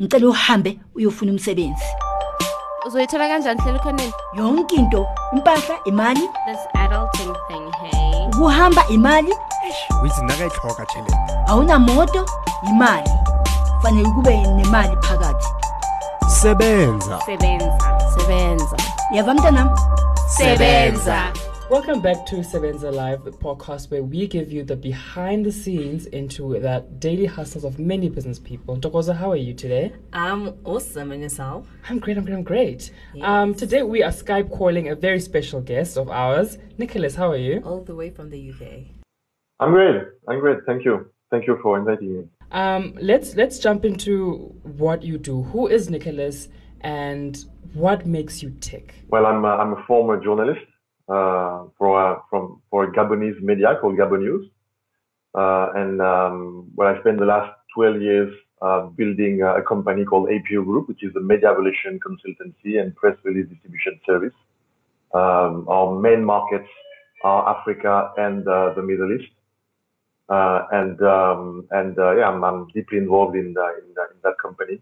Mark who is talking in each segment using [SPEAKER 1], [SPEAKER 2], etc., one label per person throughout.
[SPEAKER 1] ngicela uhambe uyofuna umsebenzi.
[SPEAKER 2] Uzoyithola kanjani hlela khoneni?
[SPEAKER 1] Yonke into impahla imali.
[SPEAKER 2] This adulting thing hey
[SPEAKER 1] ukuhamba imali.
[SPEAKER 3] Withi nakayitlhoga tšhelete
[SPEAKER 1] awunamoto imali. Fanele kube nemali phakathi.
[SPEAKER 3] Sebenza.
[SPEAKER 2] Sebenza. Sebenza.
[SPEAKER 1] Yava mntanam?
[SPEAKER 2] Sebenza.
[SPEAKER 4] Welcome back to Sebenza Live, the podcast where we give you the behind the scenes into the daily hustles of many business people. Tokoza, how are you today?
[SPEAKER 5] I'm awesome and yourself.
[SPEAKER 4] I'm great, I'm great, I'm great. Um, today we are Skype calling a very special guest of ours. Nicolas, how are you?
[SPEAKER 5] All the way from the UK.
[SPEAKER 6] I'm great. I'm great. Thank you. Thank you for inviting me.
[SPEAKER 4] Um, let's let's jump into what you do. Who is Nicolas and what makes you tick?
[SPEAKER 6] Well, I'm a, I'm a former journalist uh, for a, from for a Gabonese media called Gabonews, uh, and um, well, I spent the last 12 years uh, building a company called APO Group, which is a media evolution consultancy and press release distribution service. Um, our main markets are Africa and uh, the Middle East. Uh, and um, and uh, yeah, I'm, I'm deeply involved in, the, in, the, in that company.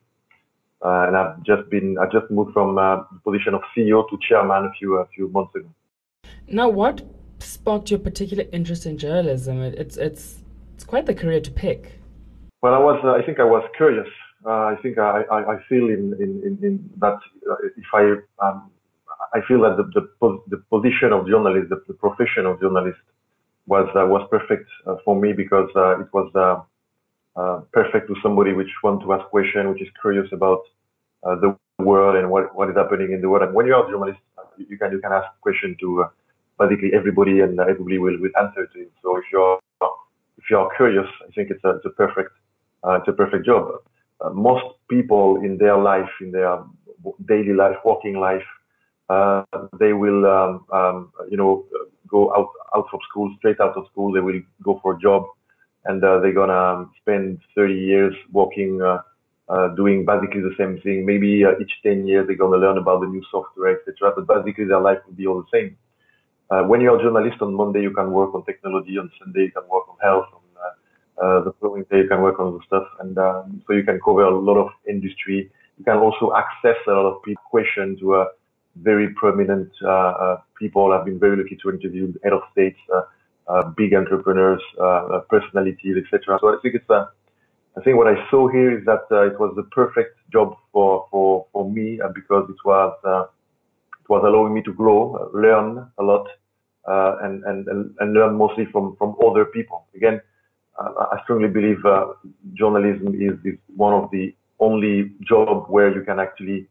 [SPEAKER 6] Uh, and I've just been I just moved from uh, the position of CEO to chairman a few a few months ago.
[SPEAKER 4] Now, what sparked your particular interest in journalism? It- It's it's it's quite the career to pick.
[SPEAKER 6] Well, I was uh, I think I was curious. Uh, I think I, I, I feel in in, in, that uh, if I um, I feel that the the, the position of journalist, the, the profession of journalist, was uh, was perfect uh, for me because uh, it was perfect to somebody which want to ask question, which is curious about the world and what what is happening in the world. And when you are a journalist, you can you can ask question to basically everybody, and everybody will, will answer to you. So if you're if you are curious, I think it's a it's a perfect uh, it's a perfect job. Uh, most people in their life, in their daily life, working life, uh, they will um, um, you know go out out of school, straight out of school. They will go for a job, and uh, they're gonna spend 30 years working. Uh, uh, doing basically the same thing. Maybe each 10 years they're going to learn about the new software, etc. But basically their life will be all the same. Uh, when you're a journalist on Monday, you can work on technology. On Sunday, you can work on health. On uh, uh, the following day, you can work on other stuff. And um, so you can cover a lot of industry. You can also access a lot of people question to very prominent uh, uh, people. I've been very lucky to interview head of states, big entrepreneurs, personalities, etc. So I think it's a I think what I saw here is that it was the perfect job for for for me because it was it was allowing me to grow, learn a lot, uh, and, and and learn mostly from from other people. Again, uh, I strongly believe uh, journalism is is one of the only job where you can actually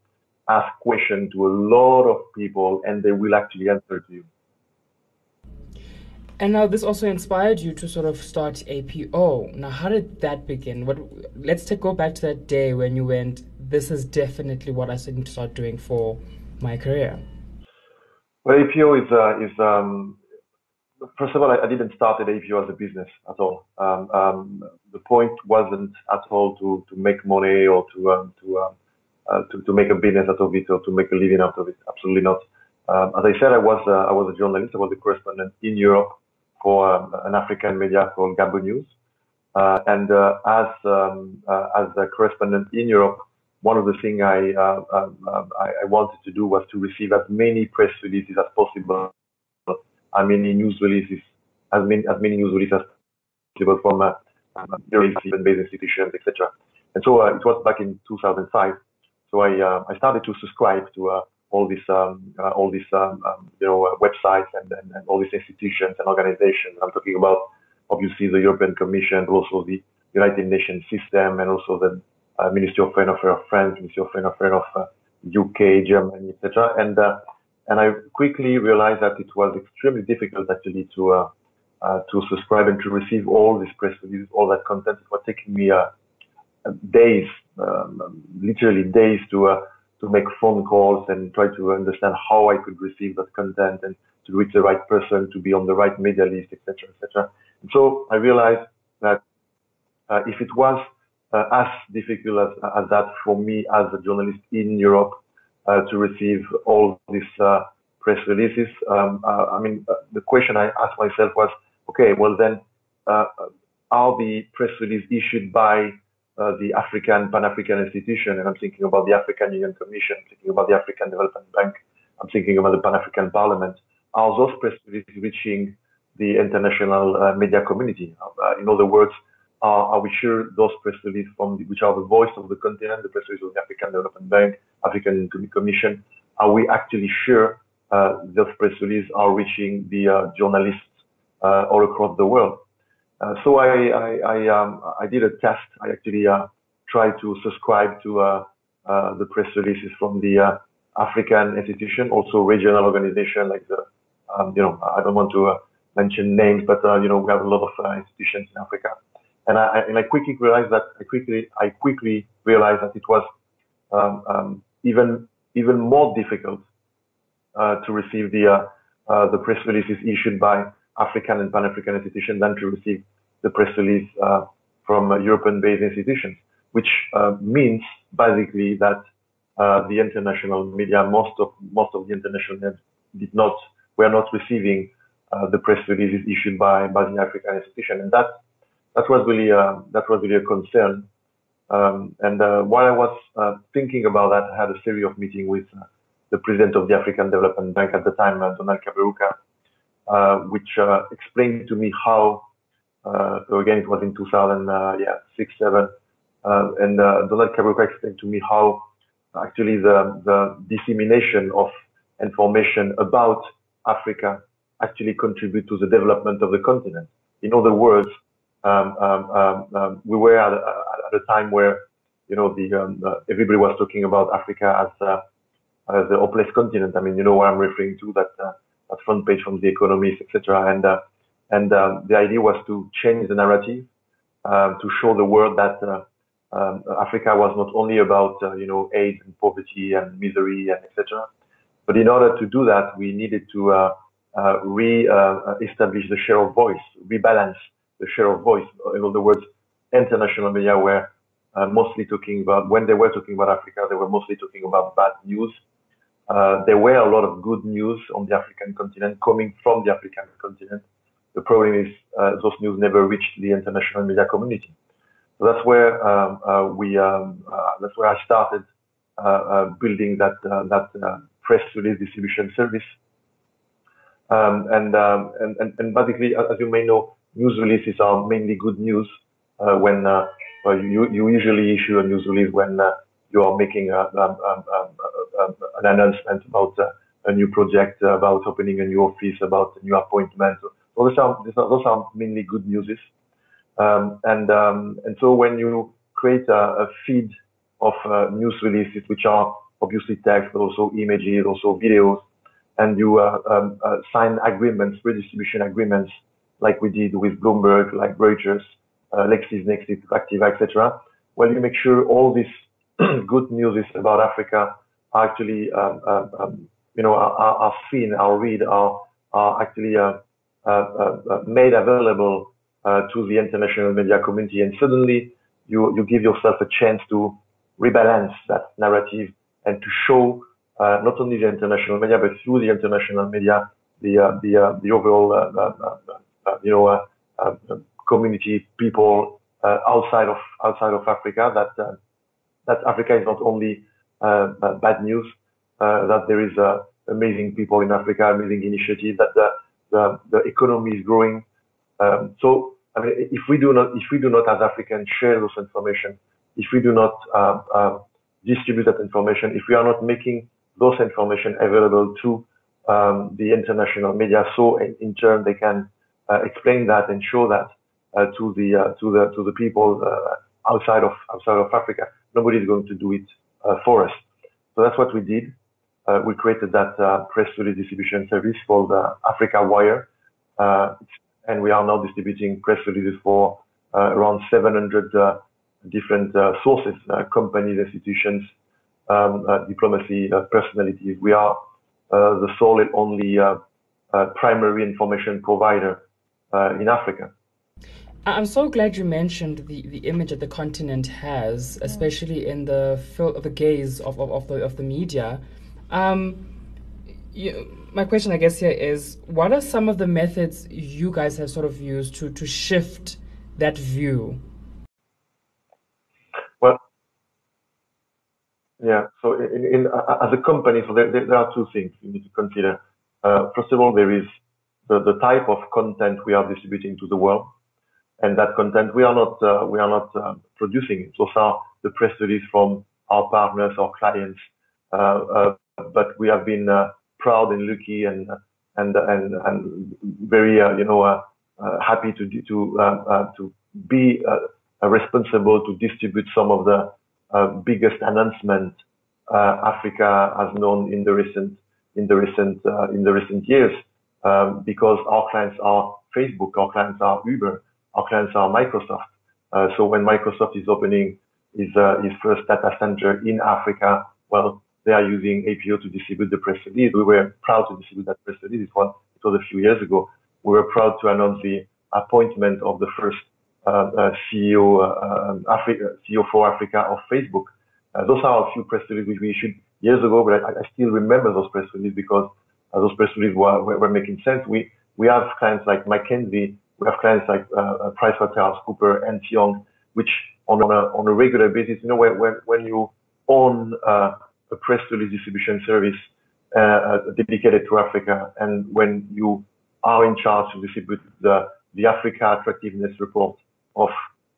[SPEAKER 6] ask question to a lot of people and they will actually answer to you.
[SPEAKER 4] And now this also inspired you to sort of start APO. Now, how did that begin? What? Let's take go back to that day when you went. This is definitely what I need to start doing for my career.
[SPEAKER 6] Well, APO is uh, is um, first of all, I, I didn't start at APO as a business at all. Um, um, the point wasn't at all to, to make money or to um, to, um, uh, to to make a business out of it or to make a living out of it. Absolutely not. Um, as I said, I was uh, I was a journalist. I was a correspondent in Europe for an African media called Gabonews. Uh, and uh, as uh, as a correspondent in Europe, one of the things I, uh, um, I wanted to do was to receive as many press releases as possible, as many news releases, as many as many news releases as possible from uh, um, very based institutions, etc. And so uh, it was back in 2005. So I uh, I started to subscribe to uh, all these um, uh, all these um, um, you know websites and, and, and all these institutions and organizations. I'm talking about obviously the European Commission, but also the United Nations system, and also the uh, Ministry of Foreign Affairs of France, Ministry of Foreign Affairs of uh, UK, Germany, etc. And uh, and I quickly realized that it was extremely difficult actually to uh, uh, to subscribe and to receive all these press releases, all that content. It was taking me uh, days, um, literally days to uh, to make phone calls and try to understand how I could receive that content and to reach the right person, to be on the right media list, etc., etc. So I realized that uh, if it was uh, as difficult as, as that for me as a journalist in Europe uh, to receive all these uh, press releases, um, uh, I mean, uh, the question I asked myself was, okay, well then, uh, are the press release issued by uh, the African Pan African institution, and I'm thinking about the African Union Commission, I'm thinking about the African Development Bank, I'm thinking about the Pan African Parliament. Are those press releases reaching the international uh, media community? Uh, in other words, are, are we sure those press releases from the, which are the voice of the continent, the press releases of the African Development Bank, African Commission, are we actually sure uh, those press releases are reaching the uh, journalists uh, all across the world? Uh, so I I I, um, I, did a test. I actually uh, tried to subscribe to uh, the press releases from the African institution, also regional organization like the um, you know I don't want to mention names, but you know we have a lot of institutions in Africa and I, and I quickly realized that I quickly I quickly realized that it was um, um, even even more difficult uh, to receive the uh, uh, the press releases issued by African and Pan African institutions than to receive the press release uh, from European-based institutions, which uh, means basically that uh, the international media, most of most of the international media did not were not receiving the press releases issued by by the African institution, and that that was really uh, that was really a concern. Um, and uh, while I was uh, thinking about that, I had a series of meetings with uh, the president of the African Development Bank at the time, uh, Donald Kaberuka, uh, which explained to me how. so again, it was in 2000, yeah, six, seven, and Donald Kaberuka explained to me how actually the the dissemination of information about Africa actually contribute to the development of the continent. In other words, um, um, um, um, we were at a, at a, time where, you know, the uh, everybody was talking about Africa as uh, as the hopeless continent. I mean, you know what I'm referring to that uh, that front page from the Economist, etc. And uh, and um, the idea was to change the narrative um, to show the world that uh, um, Africa was not only about uh, you know AIDS and poverty and misery and etc. But in order to do that, we needed to re-establish the share of voice, rebalance the share of voice. In other words, international media were uh, mostly talking about, when they were talking about Africa, they were mostly talking about bad news. Uh, there were a lot of good news on the African continent coming from the African continent. The problem is uh, those news never reached the international media community. So that's where um, uh, we, um, uh, that's where I started uh, building that that press release distribution service. Um, and, um, and, and and basically, as you may know, news releases are mainly good news uh, when uh, you, you usually issue a news release when uh, you are making a, um, um, um, an announcement about a new project, about opening a new office, about a new appointment. Those are, those are mainly good news. Um, and, um, and so when you create a, a feed of uh, news releases, which are obviously text, but also images, also videos, and you uh, sign agreements, redistribution agreements like we did with Bloomberg, like Reuters, uh, LexisNexis, Factiva, etc. Well, you make sure all this good news is about Africa are actually, um, um, um, you know, are, are, seen, are read, are, are actually uh, uh, uh, uh made available uh, to the international media community. And suddenly you, you give yourself a chance to rebalance that narrative and to show not only the international media, but through the international media, the, the, the overall uh, you know, uh, uh, community people outside of outside of Africa that that Africa is not only bad news, that there is amazing people in Africa, amazing initiatives, that the, the, the economy is growing. Um, so I mean, if we do not, if we do not as Africans share those information, if we do not uh, uh, distribute that information, if we are not making those information available to um, the international media, so in, in, turn they can uh, explain that and show that uh, to the uh, to the to the people outside of outside of Africa. Nobody is going to do it for us. So that's what we did. we created that press release distribution service called Africa Wire, and we are now distributing press releases for around 700 different uh, sources, uh, companies, institutions, um, uh, diplomacy, personalities. We are the sole and only primary information provider uh, in Africa.
[SPEAKER 4] I'm so glad you mentioned the, the image that the continent has, especially in the fil- the gaze of, of, of, the of the media. Um, you, my question, I guess, here is: What are some of the methods you guys have sort of used to to shift that view?
[SPEAKER 6] Well, yeah. So in, in, uh, as a company, so there, there, are two things you need to consider. Uh, first of all, there is the, the type of content we are distributing to the world, and that content we are not uh, we are not uh, producing. Those are the press release from our partners, our clients. Uh, uh, but we have been proud and lucky and and and and very you know happy to to to be responsible to distribute some of the uh, biggest announcements uh, Africa has known in the recent in the recent uh, in the recent years um, because our clients are Facebook, our clients are Uber, our clients are Microsoft. so when Microsoft is opening his his first data center in Africa, well, they are using APO to distribute the press release. We were proud to distribute that press release. It was, it was a few years ago. We were proud to announce the appointment of the first uh, uh, CEO, uh, um, CEO for Africa of Facebook. those are a few press releases which we issued years ago, but I, I still remember those press releases because those press releases were, were, were, making sense. We we have clients like McKinsey, we have clients like uh, PricewaterhouseCoopers, and Young, which on, a on a regular basis, you know, when when, when you own uh, a press release distribution service uh, dedicated to Africa, and when you are in charge to distribute the the Africa Attractiveness Report, of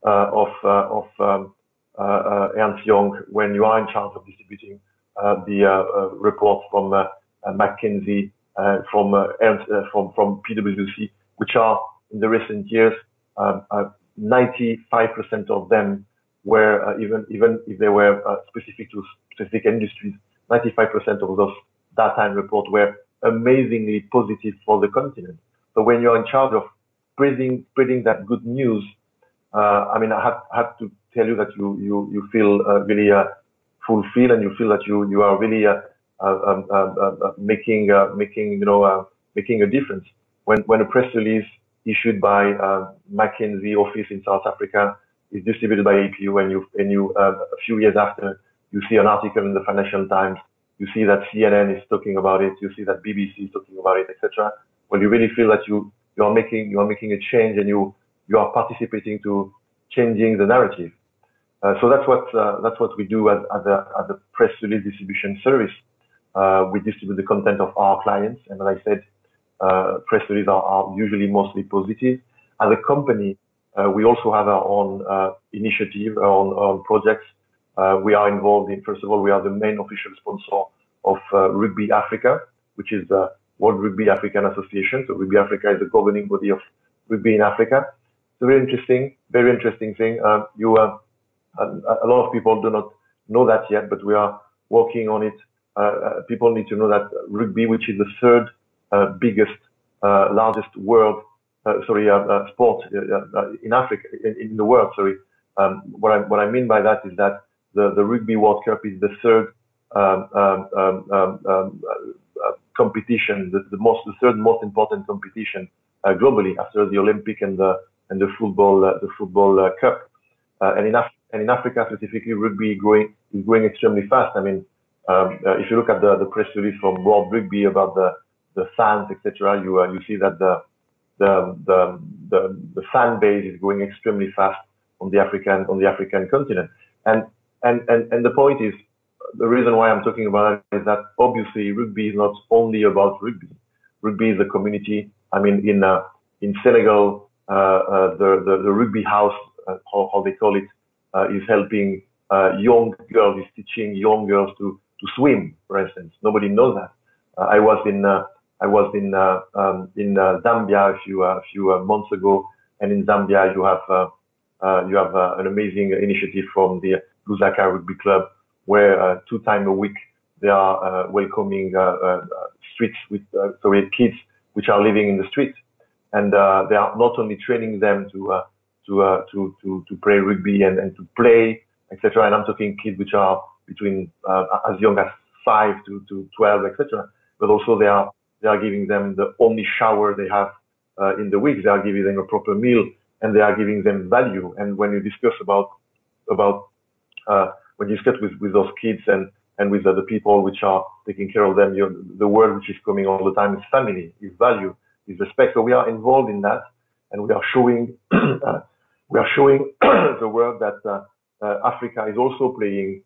[SPEAKER 6] uh, of uh, of um, uh, Ernst Young when you are in charge of distributing the report from McKinsey, from Ernst, from from PwC, which are in the recent years 95% of them were even even if they were specific to specific industries, 95% of those data and reports were amazingly positive for the continent. So when you're in charge of spreading spreading that good news uh, I mean, I have, have to tell you that you you you feel uh, really uh, fulfilled and you feel that you you are really um, Uh, um, um, um, uh, making uh, making you know making a difference. When when a press release issued by McKinsey office in South Africa is distributed by APO, and you and you a few years after you see an article in the Financial Times, you see that CNN is talking about it, you see that BBC is talking about it, etc. Well, you really feel that you you are making you are making a change and you you are participating to changing the narrative. Uh, so that's what uh, that's what we do as, as, a, as a press release distribution service. Uh, we distribute the content of our clients, and as I said, uh, press releases are, are, usually mostly positive. As a company, uh, we also have our own uh, initiative, our own, our own projects. Uh we are involved in. First of all, we are the main official sponsor of Rugby Africa, which is the World Rugby African Association. So Rugby Africa is the governing body of rugby in Africa. It's a very interesting, very interesting thing. Um, you, uh, a, lot of people do not know that yet, but we are working on it. Uh, uh people need to know that rugby, which is the third uh, biggest, uh, largest world, sorry, sport in Africa, in, in, the world. Sorry. Um, what I what I mean by that is that the the Rugby World Cup is the third um, um, um, um competition, the, the, most the third most important competition globally after the Olympic and the and the football uh, the football uh, cup. Uh, and in Af- and in Africa specifically, rugby growing is growing extremely fast. I mean, um, if you look at the, the press release from World Rugby about the the fans, etc., you you see that the the, the the the fan base is growing extremely fast on the African on the African continent. And and and and the point is the reason why I'm talking about it is that obviously rugby is not only about rugby. Rugby is a community. I mean, in uh, in Senegal, uh, uh, the, the, the rugby house, uh, how, how they call it, is helping young girls, is teaching young girls to to swim, for instance. Nobody knows that. I was in uh, I was in um, in Zambia a few a few months ago, and in Zambia you have you have an amazing initiative from the Lusaka Rugby Club, where two times a week they are welcoming streets with uh sorry kids which are living in the street and uh, they are not only training them to uh, to, uh, to to to play rugby and, and to play etc. And I'm talking kids which are between uh, as young as five to to twelve etc. But also they are they are giving them the only shower they have uh, in the week. They are giving them a proper meal and they are giving them value. And when you discuss about about uh, when you discuss with, with those kids and and with the people which are taking care of them, you the word which is coming all the time is family, is value is respect. So we are involved in that, and we are showing uh, we are showing the world that uh, uh, Africa is also playing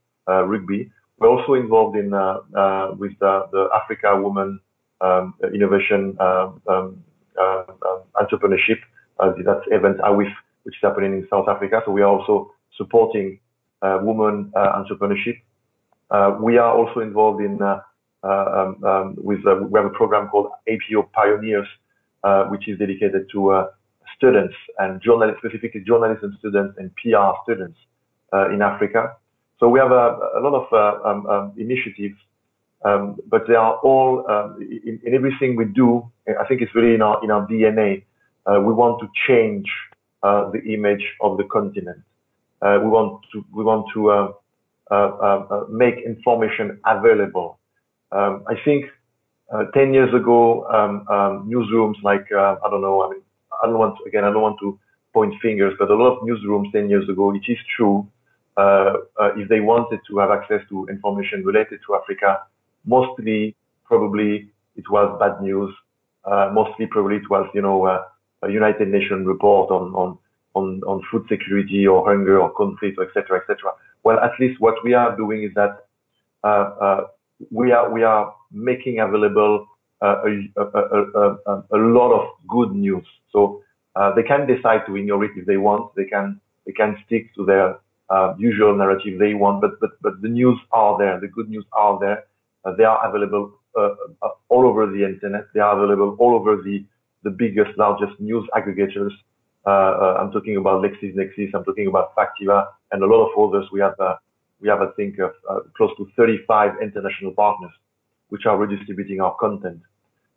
[SPEAKER 6] rugby. we're also involved in uh, uh, with the, the Africa Women um, Innovation um, um, uh, um, Entrepreneurship. Uh, that's event AWIEF, which is happening in South Africa. So we are also supporting uh, women uh, entrepreneurship. Uh, we are also involved in uh, uh, um, um, with uh, we have a program called APO Pioneers, uh, which is dedicated to uh, students and journalists, specifically journalism students and PR students uh, in Africa. So we have a, a lot of uh, um, um, initiatives, um, but they are all in, in everything we do. I think it's really in our in our DNA. Uh, we want to change uh, the image of the continent. We want to we want to uh, uh, make information available. Um, I think uh, 10 years ago, um, um, newsrooms like, I don't know, I mean, I don't want to, again, I don't want to point fingers, but a lot of newsrooms 10 years ago, it is true, if they wanted to have access to information related to Africa, mostly probably it was bad news. Uh, mostly probably it was, you know, uh, a United Nations report on, on, on, on food security or hunger or conflict, or et cetera, et cetera. Well, at least what we are doing is that, uh, uh, we are, we are making available uh, a, a, a, a, lot of good news. So, uh, they can decide to ignore it if they want. They can, they can stick to their, uh, usual narrative they want, but, but, but the news are there. The good news are there. Uh, they are available, uh, uh, all over the internet. They are available all over the, the biggest, largest news aggregators. Uh, uh, I'm talking about LexisNexis. I'm talking about Factiva and a lot of others. We have, we have, I think, close to 35 international partners which are redistributing our content.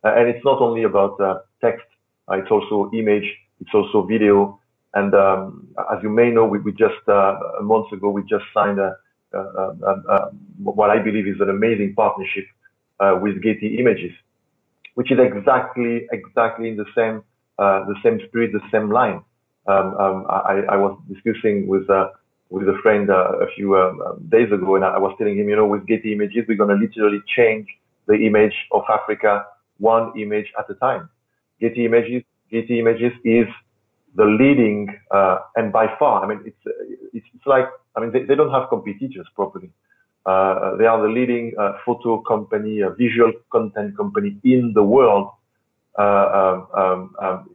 [SPEAKER 6] And it's not only about text. It's also image. It's also video. And um, as you may know, we, we just uh, a month ago we just signed a, uh, uh, uh, what I believe is an amazing partnership uh, with Getty Images, which is exactly exactly in the same uh, the same spirit, the same line. Um, um, I, I was discussing with uh, with a friend uh, a few um, days ago, and I was telling him, you know, with Getty Images, we're going to literally change the image of Africa one image at a time. Getty Images, Getty Images is the leading, uh, and by far, I mean, it's, it's, it's like, I mean, they, they don't have competitors properly. Uh, they are the leading uh, photo company, visual content company in the world. Uh, um, um, um,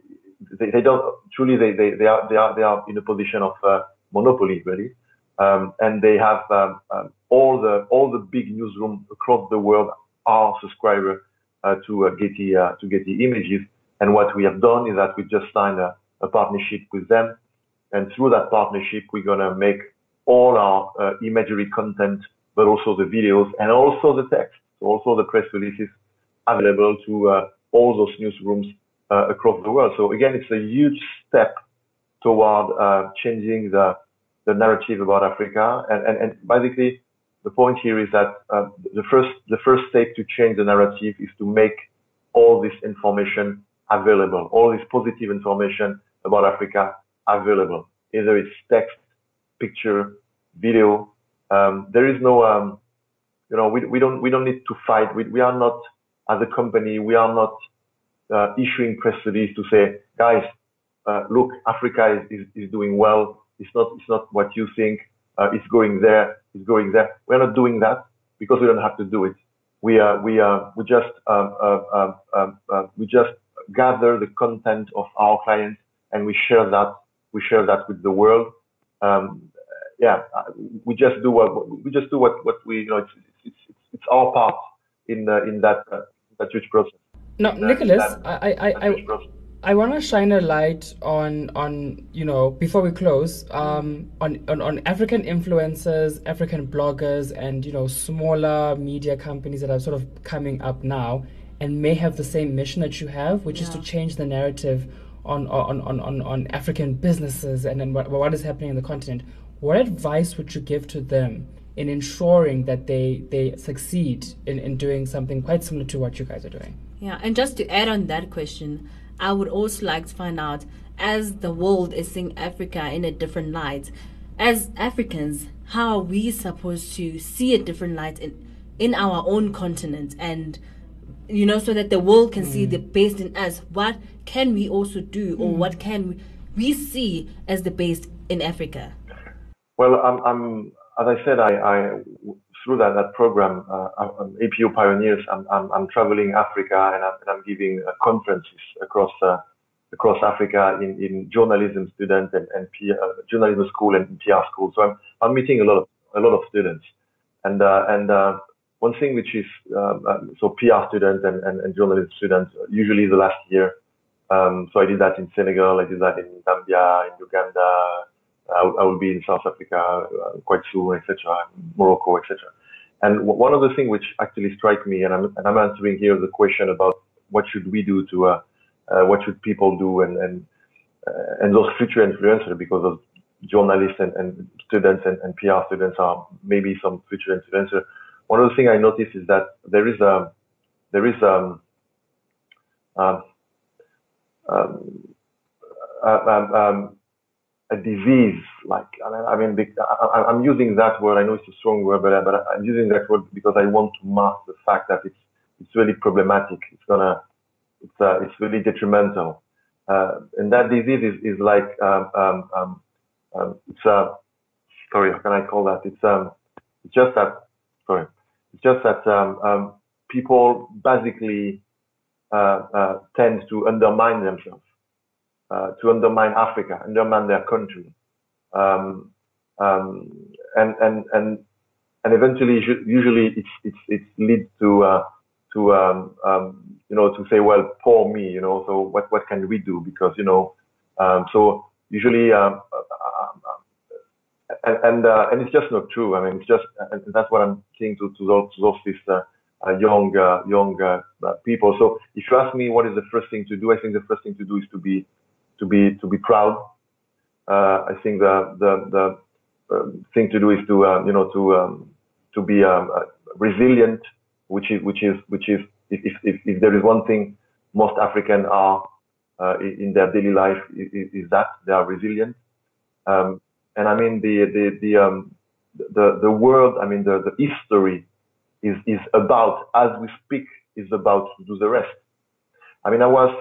[SPEAKER 6] they, they don't truly they, they, they are they are they are in a position of uh, monopoly really, um, and they have um, um, all the all the big newsrooms across the world are subscriber uh, to Getty to Getty Images. And what we have done is that we just signed a, a partnership with them, and through that partnership, we're gonna make all our uh, imagery content, but also the videos and also the text, also the press releases available to uh, all those newsrooms uh, across the world. So again, it's a huge step toward uh, changing the the narrative about Africa, and, and, and basically the point here is that uh, the first the first step to change the narrative is to make all this information available, all this positive information about Africa available, either it's text, picture, video. Um, there is no, um, you know, we, we don't we don't need to fight. We, we are not as a company, we are not uh, issuing press release to say, guys, uh, look, Africa is, is, is doing well. It's not it's not what you think. Uh, it's going there. It's going there. We're not doing that because we don't have to do it. We uh, we uh, we just um, uh, um, um, uh, we just gather the content of our clients and we share that we share that with the world. Um, yeah, uh, we just do what we just do what what we you know it's it's it's, it's our part in uh, in that uh, that huge process.
[SPEAKER 4] Now,
[SPEAKER 6] That-
[SPEAKER 4] Nicolas,
[SPEAKER 6] that-
[SPEAKER 4] I, I,
[SPEAKER 6] that
[SPEAKER 4] I. I want to shine a light on on you know before we close um, on, on on African influencers, African bloggers, and you know smaller media companies that are sort of coming up now and may have the same mission that you have, which is to change the narrative on on on on, on African businesses and then what, what is happening in the continent. What advice would you give to them in ensuring that they they succeed in, in doing something quite similar to what you guys are doing?
[SPEAKER 5] Yeah, and just to add on that question, I would also like to find out as the world is seeing Africa in a different light, as Africans, how are we supposed to see a different light in in our own continent and you know so that the world can see the best in us. What can we also do or what can we, we see as the best in africa?
[SPEAKER 6] Well, I'm, I'm as I said, I, I through that, that program, uh, um, APO Pioneers, I'm, I'm, I'm traveling Africa and I'm, and I'm giving uh, conferences across uh, across Africa in, in journalism students and, and P, uh, journalism school and PR school. So I'm, I'm meeting a lot of a lot of students, and uh, and uh, one thing which is um, uh, so PR students and, and, and journalism students usually the last year. Um, so I did that in Senegal, I did that in Zambia, in Uganda. I, I will be in South Africa uh, quite soon, etc. Morocco, etc. And one of the things which actually strike me, and I'm, and I'm answering here the question about what should we do to, uh, uh, what should people do, and and uh, and those future influencers, because of journalists and, and students and, and PR students are maybe some future influencers. One of the things I noticed is that there is a there is um, um, um, um, um, a disease, like I mean, I, I'm using that word. I know it's a strong word, but, but I'm using that word because I want to mask the fact that it's it's really problematic. It's gonna it's uh, it's really detrimental, uh, and that disease is is like um, um, um, um it's uh, sorry, how can I call that? It's um it's just that sorry, just that um, um people basically uh, uh, tend to undermine themselves uh, to undermine Africa, undermine their country, um, um, and and and and eventually, usually, it's it's it leads to uh, to um, um, you know to say, well, poor me, you know. So what what can we do? Because you know, um, so usually, and and, uh, and it's just not true. I mean, it's just and that's what I'm saying to to those, to those this, uh, uh, young uh, young uh, people. So if you ask me what is the first thing to do, I think the first thing to do is to be to be to be proud. Uh, I think the the the uh, thing to do is to uh, you know to um, to be um, uh, resilient, which is which is which is if, if, if there is one thing most African are uh, in their daily life is, is, that they are resilient. Um, and I mean the the the um, the the world. I mean the the history is is about as we speak is about to do the rest. I mean I was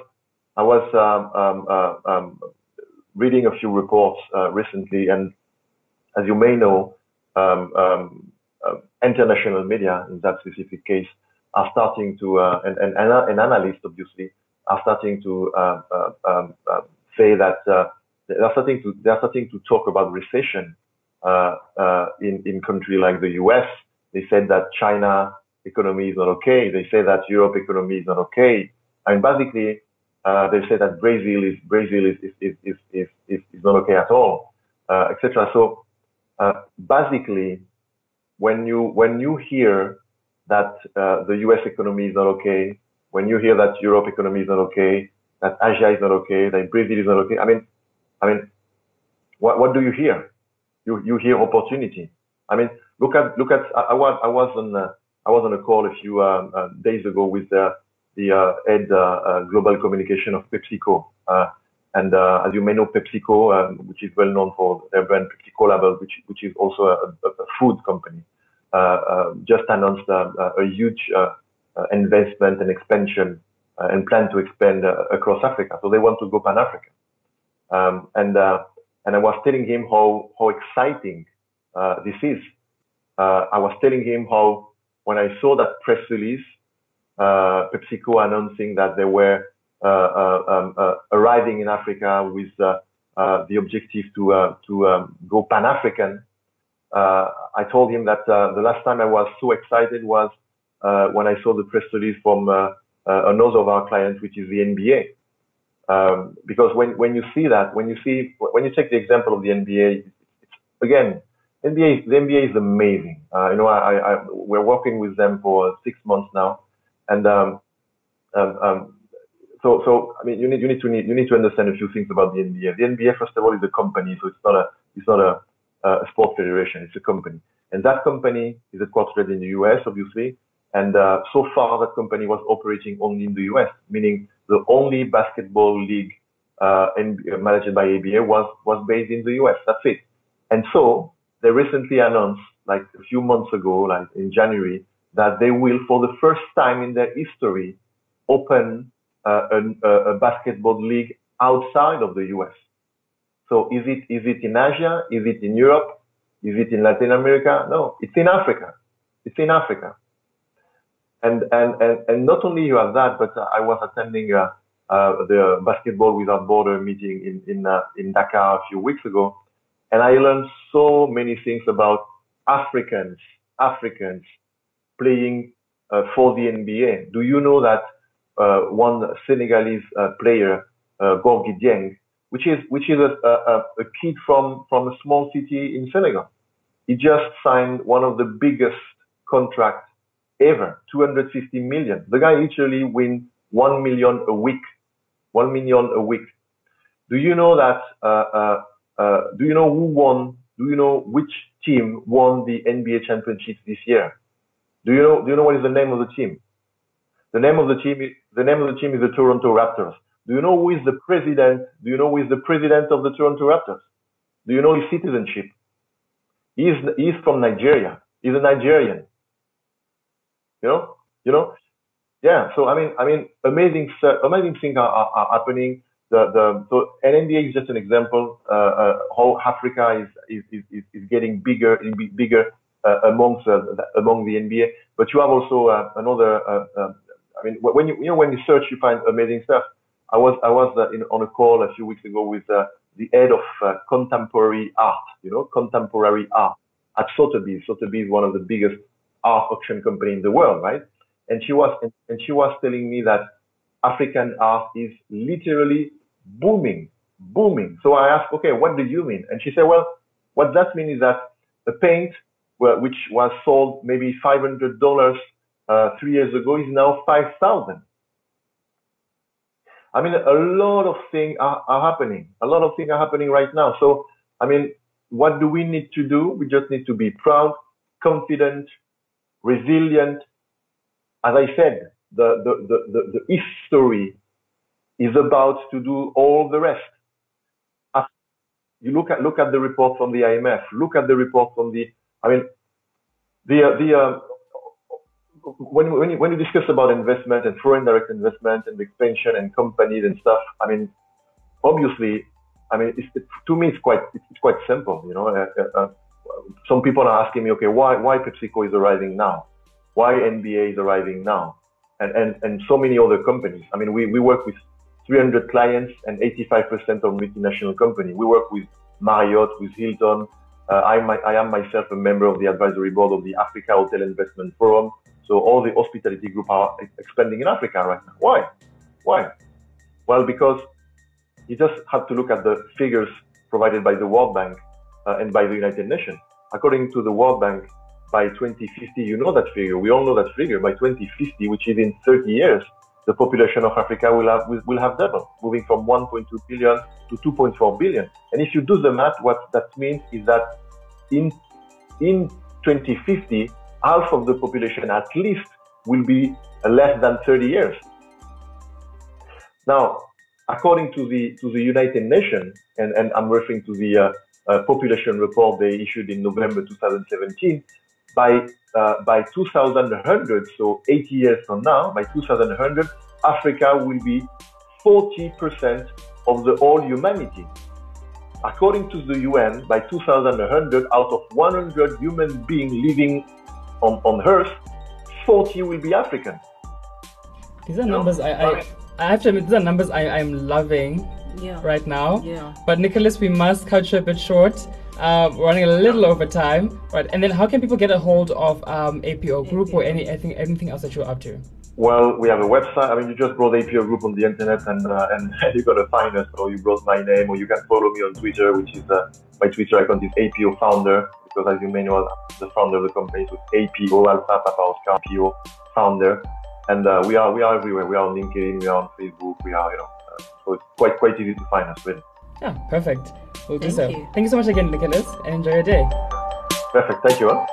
[SPEAKER 6] I was um, um, uh, um, reading a few reports uh, recently, and as you may know, um, um, uh, international media in that specific case are starting to, uh, and, and, and analysts obviously are starting to uh, uh, um, say that they're starting to they're starting to talk about recession in in country like the U.S. They said that China economy is not okay. They say that Europe economy is not okay. Mean, basically, uh, they say that Brazil is Brazil is is is is is, is not okay at all, uh, etc. So uh, basically, when you when you hear that uh, the U.S. economy is not okay, when you hear that Europe economy is not okay, that Asia is not okay, that Brazil is not okay, I mean, I mean, what what do you hear? You you hear opportunity. I mean, look at look at I, I was I was on uh, I was on a call a few um, uh, days ago with the uh, head uh, uh, global communication of PepsiCo. and as you may know, PepsiCo, um, which is well known for their brand Pepsi Cola, which which is also a, a, a food company, just announced a huge investment and expansion and plan to expand across Africa. So they want to go pan African. Um, and uh, and I was telling him how how exciting uh, this is. Uh, I was telling him how when I saw that press release uh, PepsiCo announcing that they were uh, uh, um, arriving in Africa with uh uh the objective to to um, go Pan African. Uh I told him that the last time I was so excited was uh when I saw the press release from uh uh another of our clients, which is the NBA. Um, because when, when you see that, when you see, when you take the example of the NBA, again, NBA, the NBA is amazing. Uh, you know, I, I, we're working with them for six months now. And um, um, um, so, so I mean, you need you need to need, you need to understand a few things about the NBA. The NBA, first of all, is a company, so it's not a it's not a, a sport federation. It's a company, and that company is a headquartered in the US, obviously. And uh, so far, that company was operating only in the US, meaning the only basketball league uh, managed by NBA was was based in the US. That's it. And so they recently announced, like a few months ago, like in January, that they will, for the first time in their history, open uh, a, a, basketball league outside of the US. So is it is it in Asia? Is it in Europe? Is it in Latin America? No, it's in Africa. It's in Africa. And, and, and, and not only you have that, but I was attending uh, uh, the Basketball Without Border meeting in, in, uh, in Dakar a few weeks ago. And I learned so many things about Africans, Africans playing uh, for the NBA. Do you know that uh, one Senegalese uh, player, uh, Gorgui Dieng, which is which is a, a, a kid from from a small city in Senegal, he just signed one of the biggest contracts ever, 250 million. The guy literally wins one million a week, one million a week. Do you know that? Uh, uh, uh, do you know who won? Do you know which team won the NBA championship this year? Do you know? Do you know what is the name of the team? The name of the team. Is, the name of the team is the Toronto Raptors. Do you know who is the president? Do you know who is the president of the Toronto Raptors? Do you know his citizenship? He's he's from Nigeria. He's a Nigerian. You know, you know, yeah. So I mean, I mean, amazing, amazing things are, are, are happening. The the so NNBA is just an example uh, uh, how Africa is is, is is getting bigger and bigger uh, amongst uh, among the NBA. But you have also uh, another. Uh, uh, I mean, when you you know when you search, you find amazing stuff. I was I was in, on a call a few weeks ago with the head of contemporary art. You know, contemporary art at Sotheby's. Sotheby's is one of the biggest art auction company in the world, right? And she was and, she was telling me that African art is literally booming, booming. So I asked, okay, what do you mean? And she said, well, what that means is that a paint which was sold maybe $500 uh, three years ago is now 5,000. I mean, a lot of things are, are happening. A lot of things are happening right now. So, I mean, what do we need to do? We just need to be proud, confident, resilient. As I said, the, the, the, the, the history is about to do all the rest. As you look at, look at the report from the IMF, look at the report from the, I mean, the, the, uh, when, when, you, when you discuss about investment and foreign direct investment and expansion and companies and stuff, I mean, obviously, I mean, it, to me, it's quite, it's quite simple, you know, uh, uh, uh, some people are asking me, okay, why, why PepsiCo is arriving now? Why NBA is arriving now? And, and, and so many other companies. I mean, we, we work with 300 clients and 85% of multinational companies. We work with Marriott, with Hilton. Uh, I, I am myself a member of the advisory board of the Africa Hotel Investment Forum. So all the hospitality group are expanding in Africa right now. Why? Why? Well, because you just have to look at the figures provided by the World Bank and by the United Nations. According to the World Bank, by 2050, you know that figure. We all know that figure. By 2050, which is in 30 years, the population of Africa will have will have doubled, moving from 1.2 billion to 2.4 billion. And if you do the math, what that means is that in in 2050, half of the population at least will be less than 30 years. Now, according to the to the United Nations, and, and I'm referring to the uh, uh, population report they issued in November 2017, by uh, by 2100, so 80 years from now, by 2100, Africa will be 40% of the whole humanity. According to the UN, by 2100, out of 100 human beings living on, on Earth, 40 will be African.
[SPEAKER 4] These are numbers I, I, I have to admit, these are numbers I, I'm loving
[SPEAKER 5] Yeah.
[SPEAKER 4] right now.
[SPEAKER 5] Yeah.
[SPEAKER 4] But Nicolas, we must cut you a bit short. Uh, we're running a little over time, right? And then, how can people get a hold of um, APO Group or any anything anything else that you're up to?
[SPEAKER 6] Well, we have a website. I mean, you just brought APO Group on the internet, and uh, and you got gonna find us. Or you brought my name, or you can follow me on Twitter, which is uh, my Twitter account is APO Founder, because as you may know, I'm the founder of the company, so it's APO Alpha Papa Oscar APO Founder, and uh, we are we are everywhere. We are on LinkedIn, we are on Facebook, we are you know, so it's quite quite easy to find us. Really,
[SPEAKER 4] Yeah, perfect. We'll do
[SPEAKER 5] Thank
[SPEAKER 4] so.
[SPEAKER 5] you.
[SPEAKER 4] Thank you so much again, Nicolas, and enjoy your day.
[SPEAKER 6] perfect. Thank you. Huh?